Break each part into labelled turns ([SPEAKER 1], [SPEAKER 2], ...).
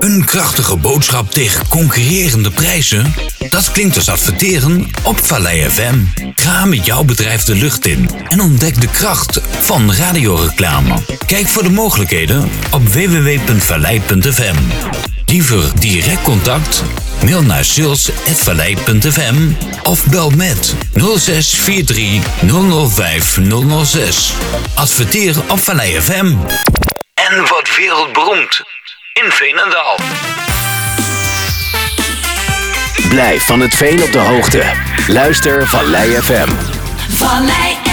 [SPEAKER 1] Een krachtige boodschap tegen concurrerende prijzen? Dat klinkt als adverteren op Vallei FM. Ga met jouw bedrijf de lucht in en ontdek de kracht van radioreclame. Kijk voor de mogelijkheden op www.vallei.fm. Liever direct contact? Mail naar sales.vallei.fm of bel met 0643 005 006. Adverteer op Vallei FM. En wat wereldberoemd in Veenendaal.
[SPEAKER 2] Blijf van het veen op de hoogte. Luister Vallei FM.
[SPEAKER 3] Vallei FM,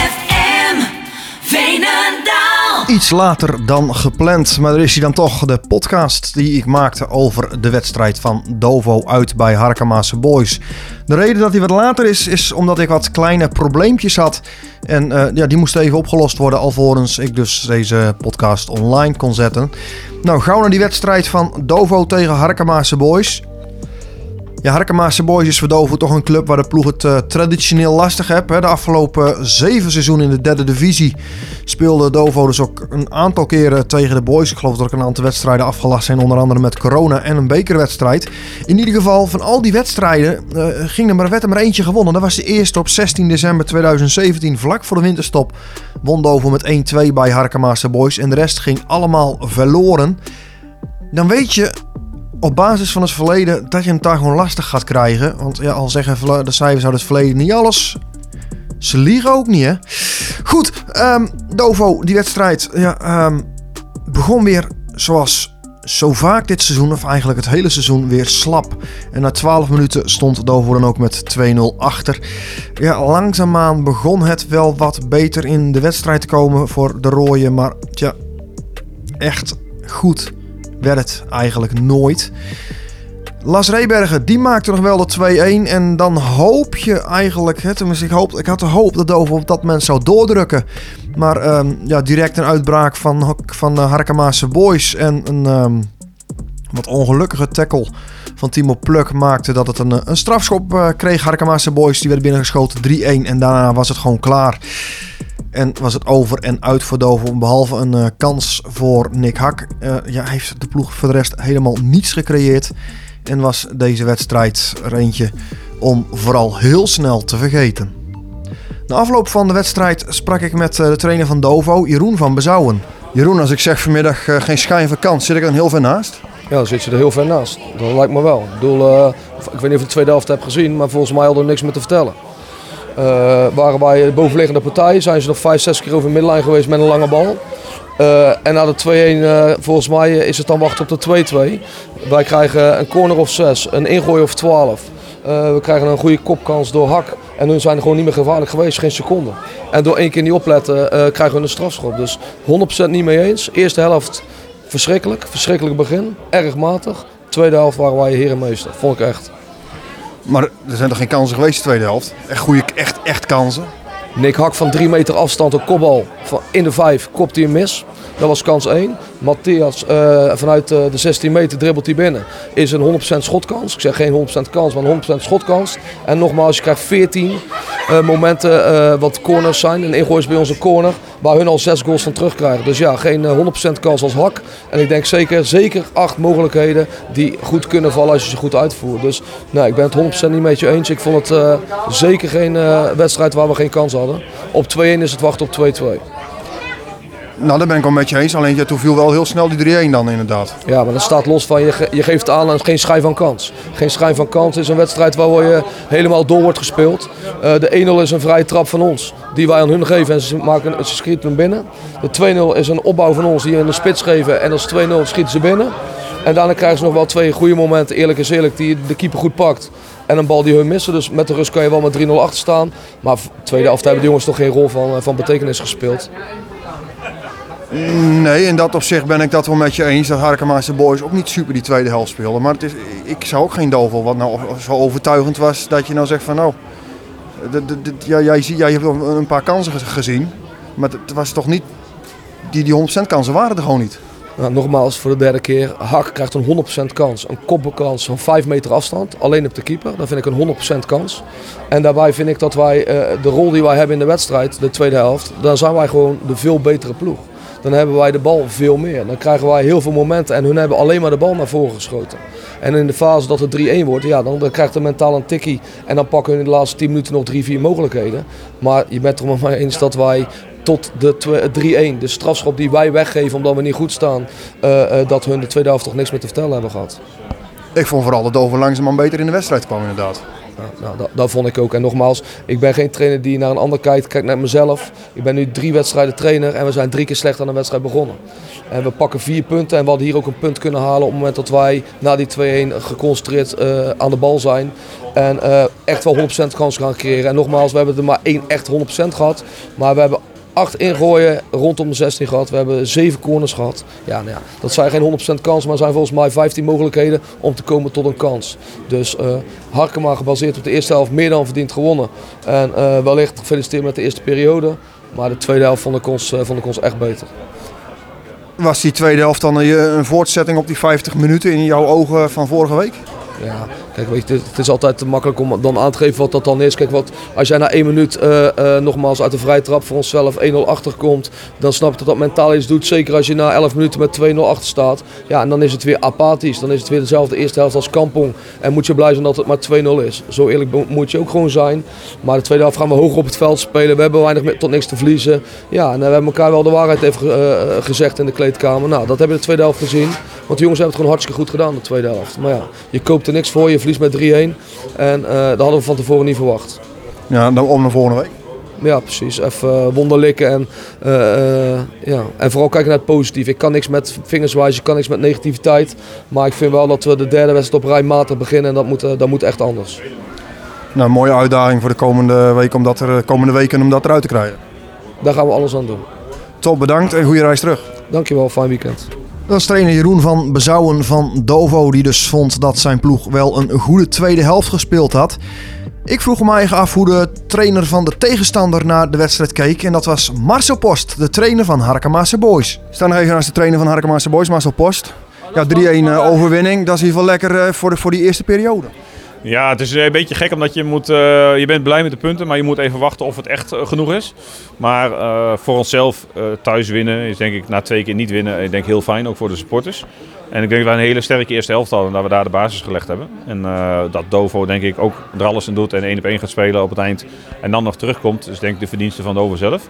[SPEAKER 3] Veenendaal.
[SPEAKER 4] Iets later dan gepland, maar er is hij dan toch. De podcast die ik maakte over de wedstrijd van Dovo uit bij Harkemaase Boys. De reden dat hij wat later is, is omdat ik wat kleine probleempjes had. En eh, ja, die moesten even opgelost worden alvorens ik dus deze podcast online kon zetten. Nou, gauw naar die wedstrijd van Dovo tegen Harkemaase Boys. Ja, Harkemaase Boys is voor Dovo toch een club waar de ploeg het eh, traditioneel lastig heeft. hè. De afgelopen zeven seizoenen in de derde divisie speelde Dovo dus ook een aantal keren tegen de Boys. Ik geloof dat er ook een aantal wedstrijden afgelast zijn, onder andere met corona en een bekerwedstrijd. In ieder geval, van al die wedstrijden eh, ging er maar, werd er maar eentje gewonnen. Dat was de eerste op 16 december 2017, vlak voor de winterstop. Won Dovo met 1-2 bij Harkemaase Boys en de rest ging allemaal verloren. Dan weet je op basis van het verleden dat je het daar gewoon lastig gaat krijgen. Want ja, al zeggen de cijfers uit het verleden niet alles. Ze liegen ook niet, hè? Goed, ehm, Dovo, die wedstrijd ja, ehm, begon weer zoals zo vaak dit seizoen, of eigenlijk het hele seizoen, weer slap. En na 12 minuten stond Dovo dan ook met 2-0 achter. Ja, langzaamaan begon het wel wat beter in de wedstrijd te komen voor de rooien. Maar tja, echt goed werd het eigenlijk nooit. Las Rebergen, die maakte nog wel de 2-1. En dan hoop je eigenlijk, hè, tenminste ik, hoop, ik had de hoop dat Dover op dat moment zou doordrukken. Maar ehm, ja, direct een uitbraak van, van de Harkemaase Boys en een ehm, wat ongelukkige tackle van Timo Pluk maakte dat het een, eh, een strafschop eh, kreeg. Harkemaase Boys, die werd binnengeschoten 3-1 en daarna was het gewoon klaar. En was het over en uit voor Dover. Behalve een eh, kans voor Nick Hak. eh, ja, heeft de ploeg voor de rest helemaal niets gecreëerd. En was deze wedstrijd er eentje om vooral heel snel te vergeten. Na afloop van de wedstrijd sprak ik met eh, de trainer van Dovo, Jeroen van Bezouwen. Jeroen, als ik zeg vanmiddag geen schijn van kans, zit ik dan heel ver naast?
[SPEAKER 5] Ja, dan zit je er heel ver naast. Dat lijkt me wel. Ik bedoel, ik weet niet of je de tweede helft hebt gezien, maar volgens mij hadden we niks meer te vertellen. Eh, waren wij de bovenliggende partij, zijn ze nog vijf, zes keer over de middenlijn geweest met een lange bal. Eh, en na de 2-1, eh, volgens mij is het dan wachten op de 2-2. Wij krijgen een corner of 6, een ingooi of 12. Eh, we krijgen een goede kopkans door Hak. En hun zijn er gewoon niet meer gevaarlijk geweest, geen seconde. En door één keer niet opletten krijgen we een strafschop. Dus 100% niet mee eens. Eerste helft verschrikkelijk, verschrikkelijk begin, erg matig. Tweede helft waren wij herenmeester, vond ik echt.
[SPEAKER 4] Maar er zijn toch geen kansen geweest in de tweede helft? Echt goede, echt, echt kansen?
[SPEAKER 5] Nick Hak van drie meter afstand, een kopbal van in de vijf, kopt hij mis. Dat was kans 1. Matthias eh, vanuit eh, de 16 meter dribbelt hij binnen. Is een 100% schotkans. Ik zeg geen 100% kans, maar een 100% schotkans. En nogmaals, je krijgt 14 eh, momenten wat corners zijn. En ingooi is bij ons een corner waar hun al zes goals van terugkrijgen. Dus ja, geen eh, 100% kans als Hak. En ik denk zeker, zeker acht mogelijkheden die goed kunnen vallen als je ze goed uitvoert. Dus nou, ik ben het 100% niet met je eens. Ik vond het zeker geen wedstrijd waar we geen kans hadden. Op 2-1 is het wachten op 2-2.
[SPEAKER 4] Nou, daar ben ik wel met je eens. Alleen ja, toen viel wel heel snel die 3-1 dan inderdaad.
[SPEAKER 5] Ja, maar dat staat los van je, je geeft aan en geen schijn van kans. Geen schijn van kans is een wedstrijd waar je helemaal door wordt gespeeld. Eh, de 1-0 is een vrije trap van ons, die wij aan hun geven en ze, maken, ze schieten hem binnen. De 2-0 is een opbouw van ons die in de spits geven en als 2-0 schieten ze binnen. En daarna krijgen ze nog wel twee goede momenten, eerlijk is eerlijk, die de keeper goed pakt. En een bal die hun missen, dus met de rust kan je wel met 3-0 achter staan. Maar tweede helft hebben de jongens toch geen rol van, eh, van betekenis gespeeld.
[SPEAKER 4] Nee, in dat opzicht ben ik dat wel met je eens. Dat Harkemaanse Boys ook niet super die tweede helft speelden. Maar het is, ik zou ook geen dovel wat nou zo overtuigend was dat je nou zegt van nou... ja, jij, jij hebt een paar kansen ge- gezien. Maar het was toch niet... Die, die 100% kansen waren er gewoon niet.
[SPEAKER 5] Nou, nogmaals, voor de derde keer. Hak krijgt een 100% kans. Een kopbalkans van 5 meter afstand. Alleen op de keeper. Dat vind ik een 100% kans. En daarbij vind ik dat wij eh, de rol die wij hebben in de wedstrijd, de tweede helft, dan zijn wij gewoon de veel betere ploeg. Dan hebben wij de bal veel meer. Dan krijgen wij heel veel momenten en hun hebben alleen maar de bal naar voren geschoten. En in de fase dat het 3-1 wordt, ja, dan, krijgt de mentaal een tikkie. En dan pakken hun in de laatste 10 minuten nog 3-4 mogelijkheden. Maar je bent er met mij eens dat wij tot de 3-1, de strafschop die wij weggeven omdat we niet goed staan, uh, uh, dat hun de tweede helft toch niks meer te vertellen hebben gehad.
[SPEAKER 4] Ik vond vooral dat Dover langzaam beter in de wedstrijd kwam inderdaad.
[SPEAKER 5] Ja, nou, dat, dat, vond ik ook. En nogmaals, ik ben geen trainer die naar een ander kijkt. Kijk naar mezelf. Ik ben nu drie wedstrijden trainer en we zijn drie keer slecht aan een wedstrijd begonnen. En we pakken vier punten en we hadden hier ook een punt kunnen halen op het moment dat wij na die 2-1 geconcentreerd uh, aan de bal zijn. En uh, echt wel 100% kans gaan creëren. En nogmaals, we hebben er maar één echt 100% gehad. Maar we hebben acht ingooien rondom de 16 gehad. We hebben zeven corners gehad. Ja, nou ja, dat zijn geen 100% kans, maar zijn volgens mij 15 mogelijkheden om te komen tot een kans. Dus uh, Harkema gebaseerd op de eerste helft meer dan verdiend gewonnen. En uh, wellicht gefeliciteerd met de eerste periode. Maar de tweede helft vond ik ons, uh, vond ik ons echt beter.
[SPEAKER 4] Was die tweede helft dan een voortzetting op die 50 minuten in jouw ogen van vorige week?
[SPEAKER 5] Ja, kijk, weet je, het is altijd te makkelijk om dan aan te geven wat dat dan is. Kijk, wat, als jij na één minuut uh, uh, nogmaals uit de vrije trap voor onszelf 1-0 achterkomt, dan snap ik dat dat mentaal iets doet. Zeker als je na 11 minuten met 2-0 achter staat. Ja, en dan is het weer apathisch. Dan is het weer dezelfde eerste helft als Kampong. En moet je blij zijn dat het maar 2-0 is. Zo eerlijk moet je ook gewoon zijn. Maar de tweede helft gaan we hoger op het veld spelen. We hebben weinig tot niks te verliezen. Ja, en we hebben elkaar wel de waarheid even gezegd in de kleedkamer. Nou, dat hebben we de tweede helft gezien. Want de jongens hebben het gewoon hartstikke goed gedaan de tweede helft. Maar ja, je koopt er niks voor, je verliest met 3-1. En uh, dat hadden we van tevoren niet verwacht.
[SPEAKER 4] Ja, dan om naar volgende week.
[SPEAKER 5] Ja, precies. Even uh, wonderlikken en, uh, ja. en vooral kijken naar het positief. Ik kan niks met vingerswijs, ik kan niks met negativiteit. Maar ik vind wel dat we de derde wedstrijd op rij matig beginnen en dat moet, dat moet echt anders.
[SPEAKER 4] Nou, mooie uitdaging voor de komende week om dat, er, komende weken om dat eruit te krijgen.
[SPEAKER 5] Daar gaan we alles aan doen.
[SPEAKER 4] Top, bedankt en goede reis terug.
[SPEAKER 5] Dankjewel, fijn weekend.
[SPEAKER 4] Dat is trainer Jeroen van Bezouwen van Dovo, die dus vond dat zijn ploeg wel een goede tweede helft gespeeld had. Ik vroeg me eigen af hoe de trainer van de tegenstander naar de wedstrijd keek. En dat was Marcel Post, de trainer van Harkemaase Boys. Ik sta nog even naast de trainer van Harkemaase Boys, Marcel Post. Ja, 3-1 overwinning, dat is in ieder geval lekker voor, de, voor die eerste periode.
[SPEAKER 6] Ja, het is een beetje gek omdat je moet. Uh, je bent blij met de punten, maar je moet even wachten of het echt uh, genoeg is. Maar voor onszelf thuis winnen is denk ik na twee keer niet winnen, ik denk heel fijn, ook voor de supporters. En ik denk dat we een hele sterke eerste helft hadden en dat we daar de basis gelegd hebben. En dat Dovo denk ik ook er alles in doet en één op één gaat spelen op het eind. En dan nog terugkomt, is denk ik de verdienste van Dovo zelf.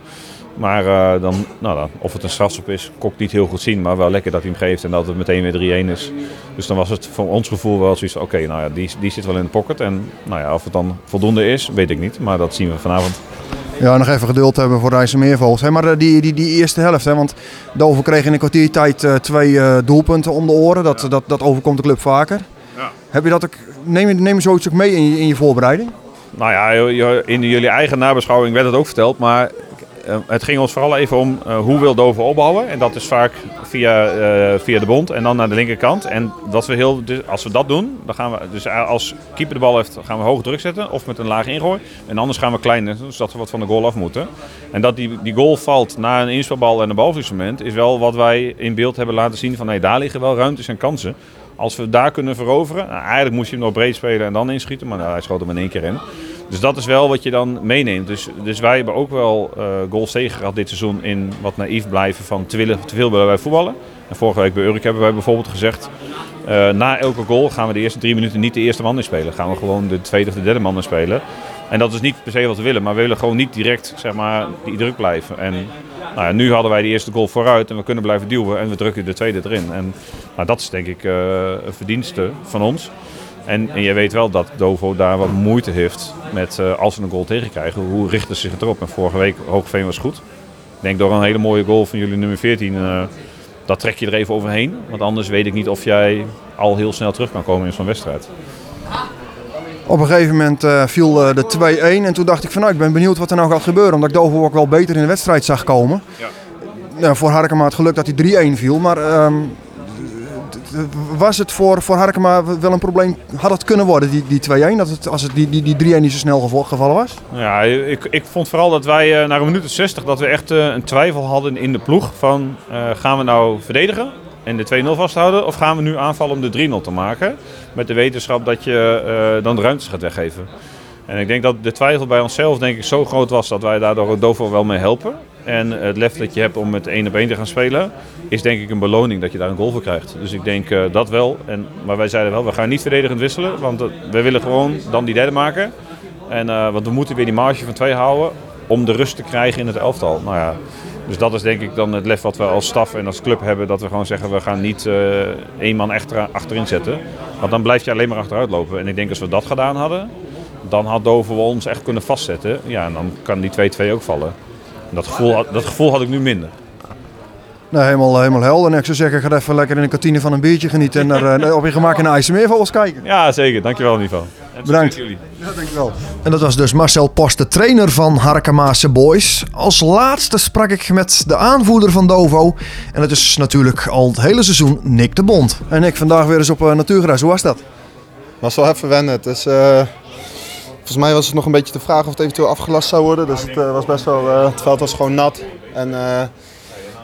[SPEAKER 6] Maar uh, dan, nou dan, of het een strafschop is, kon ik niet heel goed zien. Maar wel lekker dat hij hem geeft en dat het meteen weer 3-1 is. Dus dan was het voor ons gevoel wel zoiets oké, okay, nou ja, die, die zit wel in de pocket. En nou ja, of het dan voldoende is, weet ik niet. Maar dat zien we vanavond.
[SPEAKER 4] Ja, nog even geduld hebben voor Rijssen Meervogels. Hey, maar die, die, die eerste helft, hè, want Dover kreeg in een kwartier tijd uh, twee uh, doelpunten om de oren. Dat, dat, dat overkomt de club vaker. Ja. Heb je dat ook, neem, neem zoiets ook mee in je, in je voorbereiding?
[SPEAKER 6] Nou ja, in jullie eigen nabeschouwing werd het ook verteld. Maar het ging ons vooral even om uh, hoe wil Dover opbouwen. En dat is vaak via, uh, via de bond en dan naar de linkerkant. En dat we heel, dus als we dat doen, dan gaan we dus als keeper de bal heeft, gaan we hoog druk zetten of met een laag ingooi. En anders gaan we kleiner, zodat we wat van de goal af moeten. En dat die, die goal valt na een inspelbal en een balverliesmoment is wel wat wij in beeld hebben laten zien van hey, daar liggen wel ruimtes en kansen. Als we daar kunnen veroveren, nou, eigenlijk moest je hem nog breed spelen en dan inschieten, maar nou, hij schoot hem in één keer in. Dus dat is wel wat je dan meeneemt. Dus, dus wij hebben ook wel uh, goals tegen gehad dit seizoen in wat naïef blijven van te, willen, te veel willen wij voetballen. En vorige week bij Urk hebben wij bijvoorbeeld gezegd, uh, na elke goal gaan we de eerste drie minuten niet de eerste man in spelen. Gaan we gewoon de tweede of de derde man in spelen. En dat is niet per se wat we willen, maar we willen gewoon niet direct zeg maar, die druk blijven. En nou ja, nu hadden wij de eerste goal vooruit en we kunnen blijven duwen en we drukken de tweede erin. En nou, dat is denk ik uh, een verdienste van ons. En, en je weet wel dat Dovo daar wat moeite heeft met uh, als ze een goal tegenkrijgen. Hoe richten ze zich erop? En vorige week Hoogveen was goed. Ik denk door een hele mooie goal van jullie nummer 14. Uh, dat trek je er even overheen. Want anders weet ik niet of jij al heel snel terug kan komen in zo'n wedstrijd.
[SPEAKER 4] Op een gegeven moment uh, viel de 2-1 en toen dacht ik van nou ik ben benieuwd wat er nou gaat gebeuren. Omdat ik Dovo ook wel beter in de wedstrijd zag komen. Ja. Nou, voor Harkema het geluk dat hij 3-1 viel. Maar um, was het voor, voor Harkema wel een probleem? Had het kunnen worden, die, die 2-1, dat het, als het die, die, die 3-1 niet zo snel gevallen was?
[SPEAKER 6] Ja, ik, ik vond vooral dat wij uh, na een minuut of 60 dat we echt uh, een twijfel hadden in de ploeg. Van uh, gaan we nou verdedigen en de 2-0 vasthouden of gaan we nu aanvallen om de 3-0 te maken? Met de wetenschap dat je dan de ruimtes gaat weggeven. En ik denk dat de twijfel bij onszelf denk ik zo groot was dat wij daardoor Dovo wel mee helpen. En het lef dat je hebt om met één op één te gaan spelen, is denk ik een beloning dat je daar een goal voor krijgt. Dus ik denk eh, dat wel. En, maar wij zeiden wel, we gaan niet verdedigend wisselen, want uh, we willen gewoon dan die derde maken. En, uh, want we moeten weer die marge van twee houden om de rust te krijgen in het elftal. Nou ja, dus dat is denk ik dan het lef wat we als staf en als club hebben. Dat we gewoon zeggen, we gaan niet één man echt achterin zetten. Want dan blijf je alleen maar achteruit lopen. En ik denk als we dat gedaan hadden, dan had Dover ons echt kunnen vastzetten. Ja, en dan kan die 2-2 ook vallen. En dat gevoel, dat gevoel had ik nu minder.
[SPEAKER 4] Nee, helemaal, helemaal helder. En ik zou zeggen, ga even lekker in een kantine van een biertje genieten en er, uh, op je gemak in de IJsselmeervogels kijken.
[SPEAKER 6] Ja, zeker. Dankjewel Nivo.
[SPEAKER 4] Bedankt.
[SPEAKER 6] jullie.
[SPEAKER 4] Ja, dankjewel. En dat was dus Marcel Post, de trainer van Harkemaase Boys. Als laatste sprak ik met de aanvoerder van Dovo. En dat is natuurlijk al het hele seizoen Nick de Bond. En Nick, vandaag weer eens op uh, natuurgras. Hoe was dat?
[SPEAKER 7] Was wel even wennen. Het is... Uh... Volgens mij was het nog een beetje de vraag of het eventueel afgelast zou worden. Dus het uh, was best wel, uh, het veld was gewoon nat. En uh,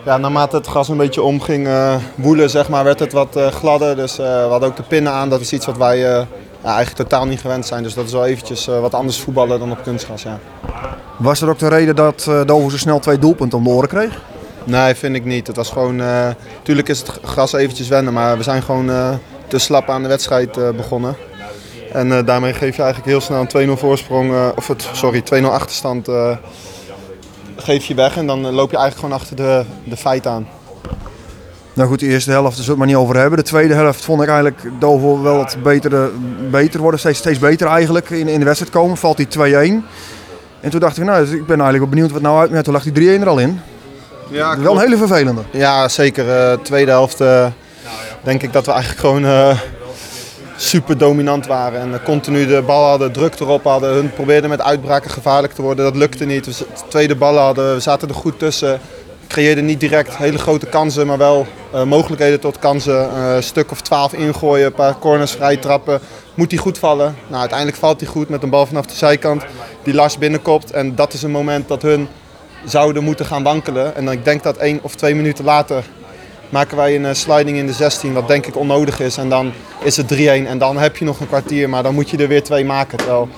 [SPEAKER 7] ja, naarmate het gras een beetje om ging woelen, zeg maar, werd het wat gladder. Dus we hadden ook de pinnen aan. Dat is iets wat wij ja, eigenlijk totaal niet gewend zijn. Dus dat is wel eventjes wat anders voetballen dan op kunstgras. Ja.
[SPEAKER 4] Was er ook de reden dat Dover zo snel twee doelpunten om de oren kreeg?
[SPEAKER 7] Nee, vind ik niet. Het was gewoon, tuurlijk is het gras eventjes wennen, maar we zijn gewoon te slap aan de wedstrijd begonnen. En uh, daarmee geef je eigenlijk heel snel een 2-0 voorsprong, uh, of het, sorry, 2-0 achterstand uh, geef je weg. En dan loop je eigenlijk gewoon achter de, de feit aan.
[SPEAKER 4] Nou goed, de eerste helft, daar zullen we het maar niet over hebben. De tweede helft vond ik eigenlijk Dovo wel wat beter, beter worden. Steeds, steeds beter eigenlijk in, in de wedstrijd komen. Valt die 2-1. En toen dacht ik, nou, ik ben eigenlijk wel benieuwd wat nou uit. Toen lag die 3-1 er al in.
[SPEAKER 7] Ja,
[SPEAKER 4] wel een hele vervelende.
[SPEAKER 7] Ja, zeker. Tweede helft denk ik dat we eigenlijk gewoon super dominant waren. En continu de bal hadden, druk erop hadden. Hun probeerden met uitbraken gevaarlijk te worden. Dat lukte niet. We tweede ballen hadden, we zaten er goed tussen. Creëerden niet direct hele grote kansen, maar wel uh, mogelijkheden tot kansen. Uh, stuk of twaalf ingooien, een paar corners vrij trappen. Moet die goed vallen? Nou, uiteindelijk valt hij goed met een bal vanaf de zijkant. Die Lars binnenkopt. En dat is een moment dat hun zouden moeten gaan wankelen. En ik denk dat één of twee minuten later maken wij een sliding in de 16, wat denk ik onnodig is. En dan is het 3-1 en dan heb je nog een kwartier, maar dan moet je er weer twee maken. Terwijl,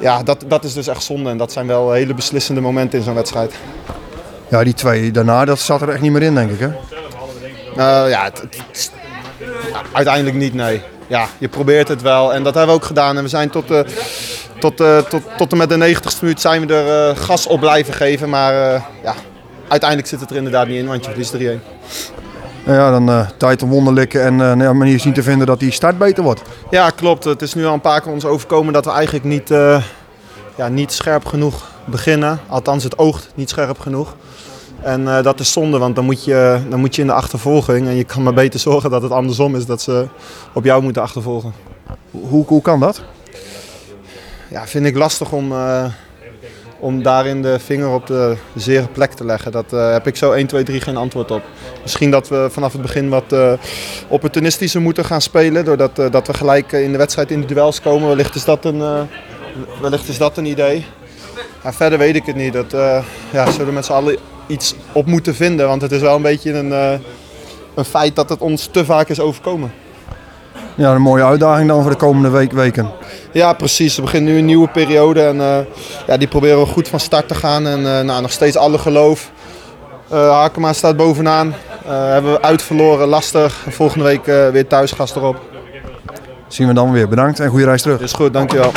[SPEAKER 7] ja, dat, dat is dus echt zonde en dat zijn wel hele beslissende momenten in zo'n wedstrijd.
[SPEAKER 4] Ja, die twee daarna, dat zat er echt niet meer in, denk ik, hè?
[SPEAKER 7] Uh, ja, het, het, uiteindelijk niet, nee. Ja, je probeert het wel en dat hebben we ook gedaan. En we zijn tot, uh, tot, uh, tot, tot en met de 90ste minuut zijn we er gas op blijven geven. Maar ja, uiteindelijk zit het er inderdaad niet in, want je verliest 3-1.
[SPEAKER 4] Nou ja, dan uh, tijd om wonderlijke en uh, een manier zien te vinden dat die start beter wordt.
[SPEAKER 7] Ja, klopt. Het is nu al een paar keer ons overkomen dat we eigenlijk niet, uh, ja, niet scherp genoeg beginnen. Althans, het oogt niet scherp genoeg. En dat is zonde, want dan moet, je, dan moet je in de achtervolging. En je kan maar beter zorgen dat het andersom is, dat ze op jou moeten achtervolgen.
[SPEAKER 4] Hoe, hoe kan dat?
[SPEAKER 7] Ja, vind ik lastig om om daarin de vinger op de zere plek te leggen. Dat uh, heb ik zo 1, 2, 3 geen antwoord op. Misschien dat we vanaf het begin wat uh, opportunistischer moeten gaan spelen. Doordat uh, dat we gelijk in de wedstrijd in de duels komen. Wellicht is dat een, wellicht is dat een idee. Verder weet ik het niet. Dat ja, zullen we met z'n allen iets op moeten vinden. Want het is wel een beetje een, een feit dat het ons te vaak is overkomen.
[SPEAKER 4] Ja, een mooie uitdaging dan voor de komende week, weken.
[SPEAKER 7] Ja, precies. We beginnen nu een nieuwe periode en uh, ja, die proberen we goed van start te gaan. En uh, nou, nog steeds alle geloof. Uh, Hakema staat bovenaan. hebben we uitverloren, lastig. En volgende week weer thuisgast erop.
[SPEAKER 4] Zien we dan weer. Bedankt en goede reis terug.
[SPEAKER 7] Is goed, dankjewel.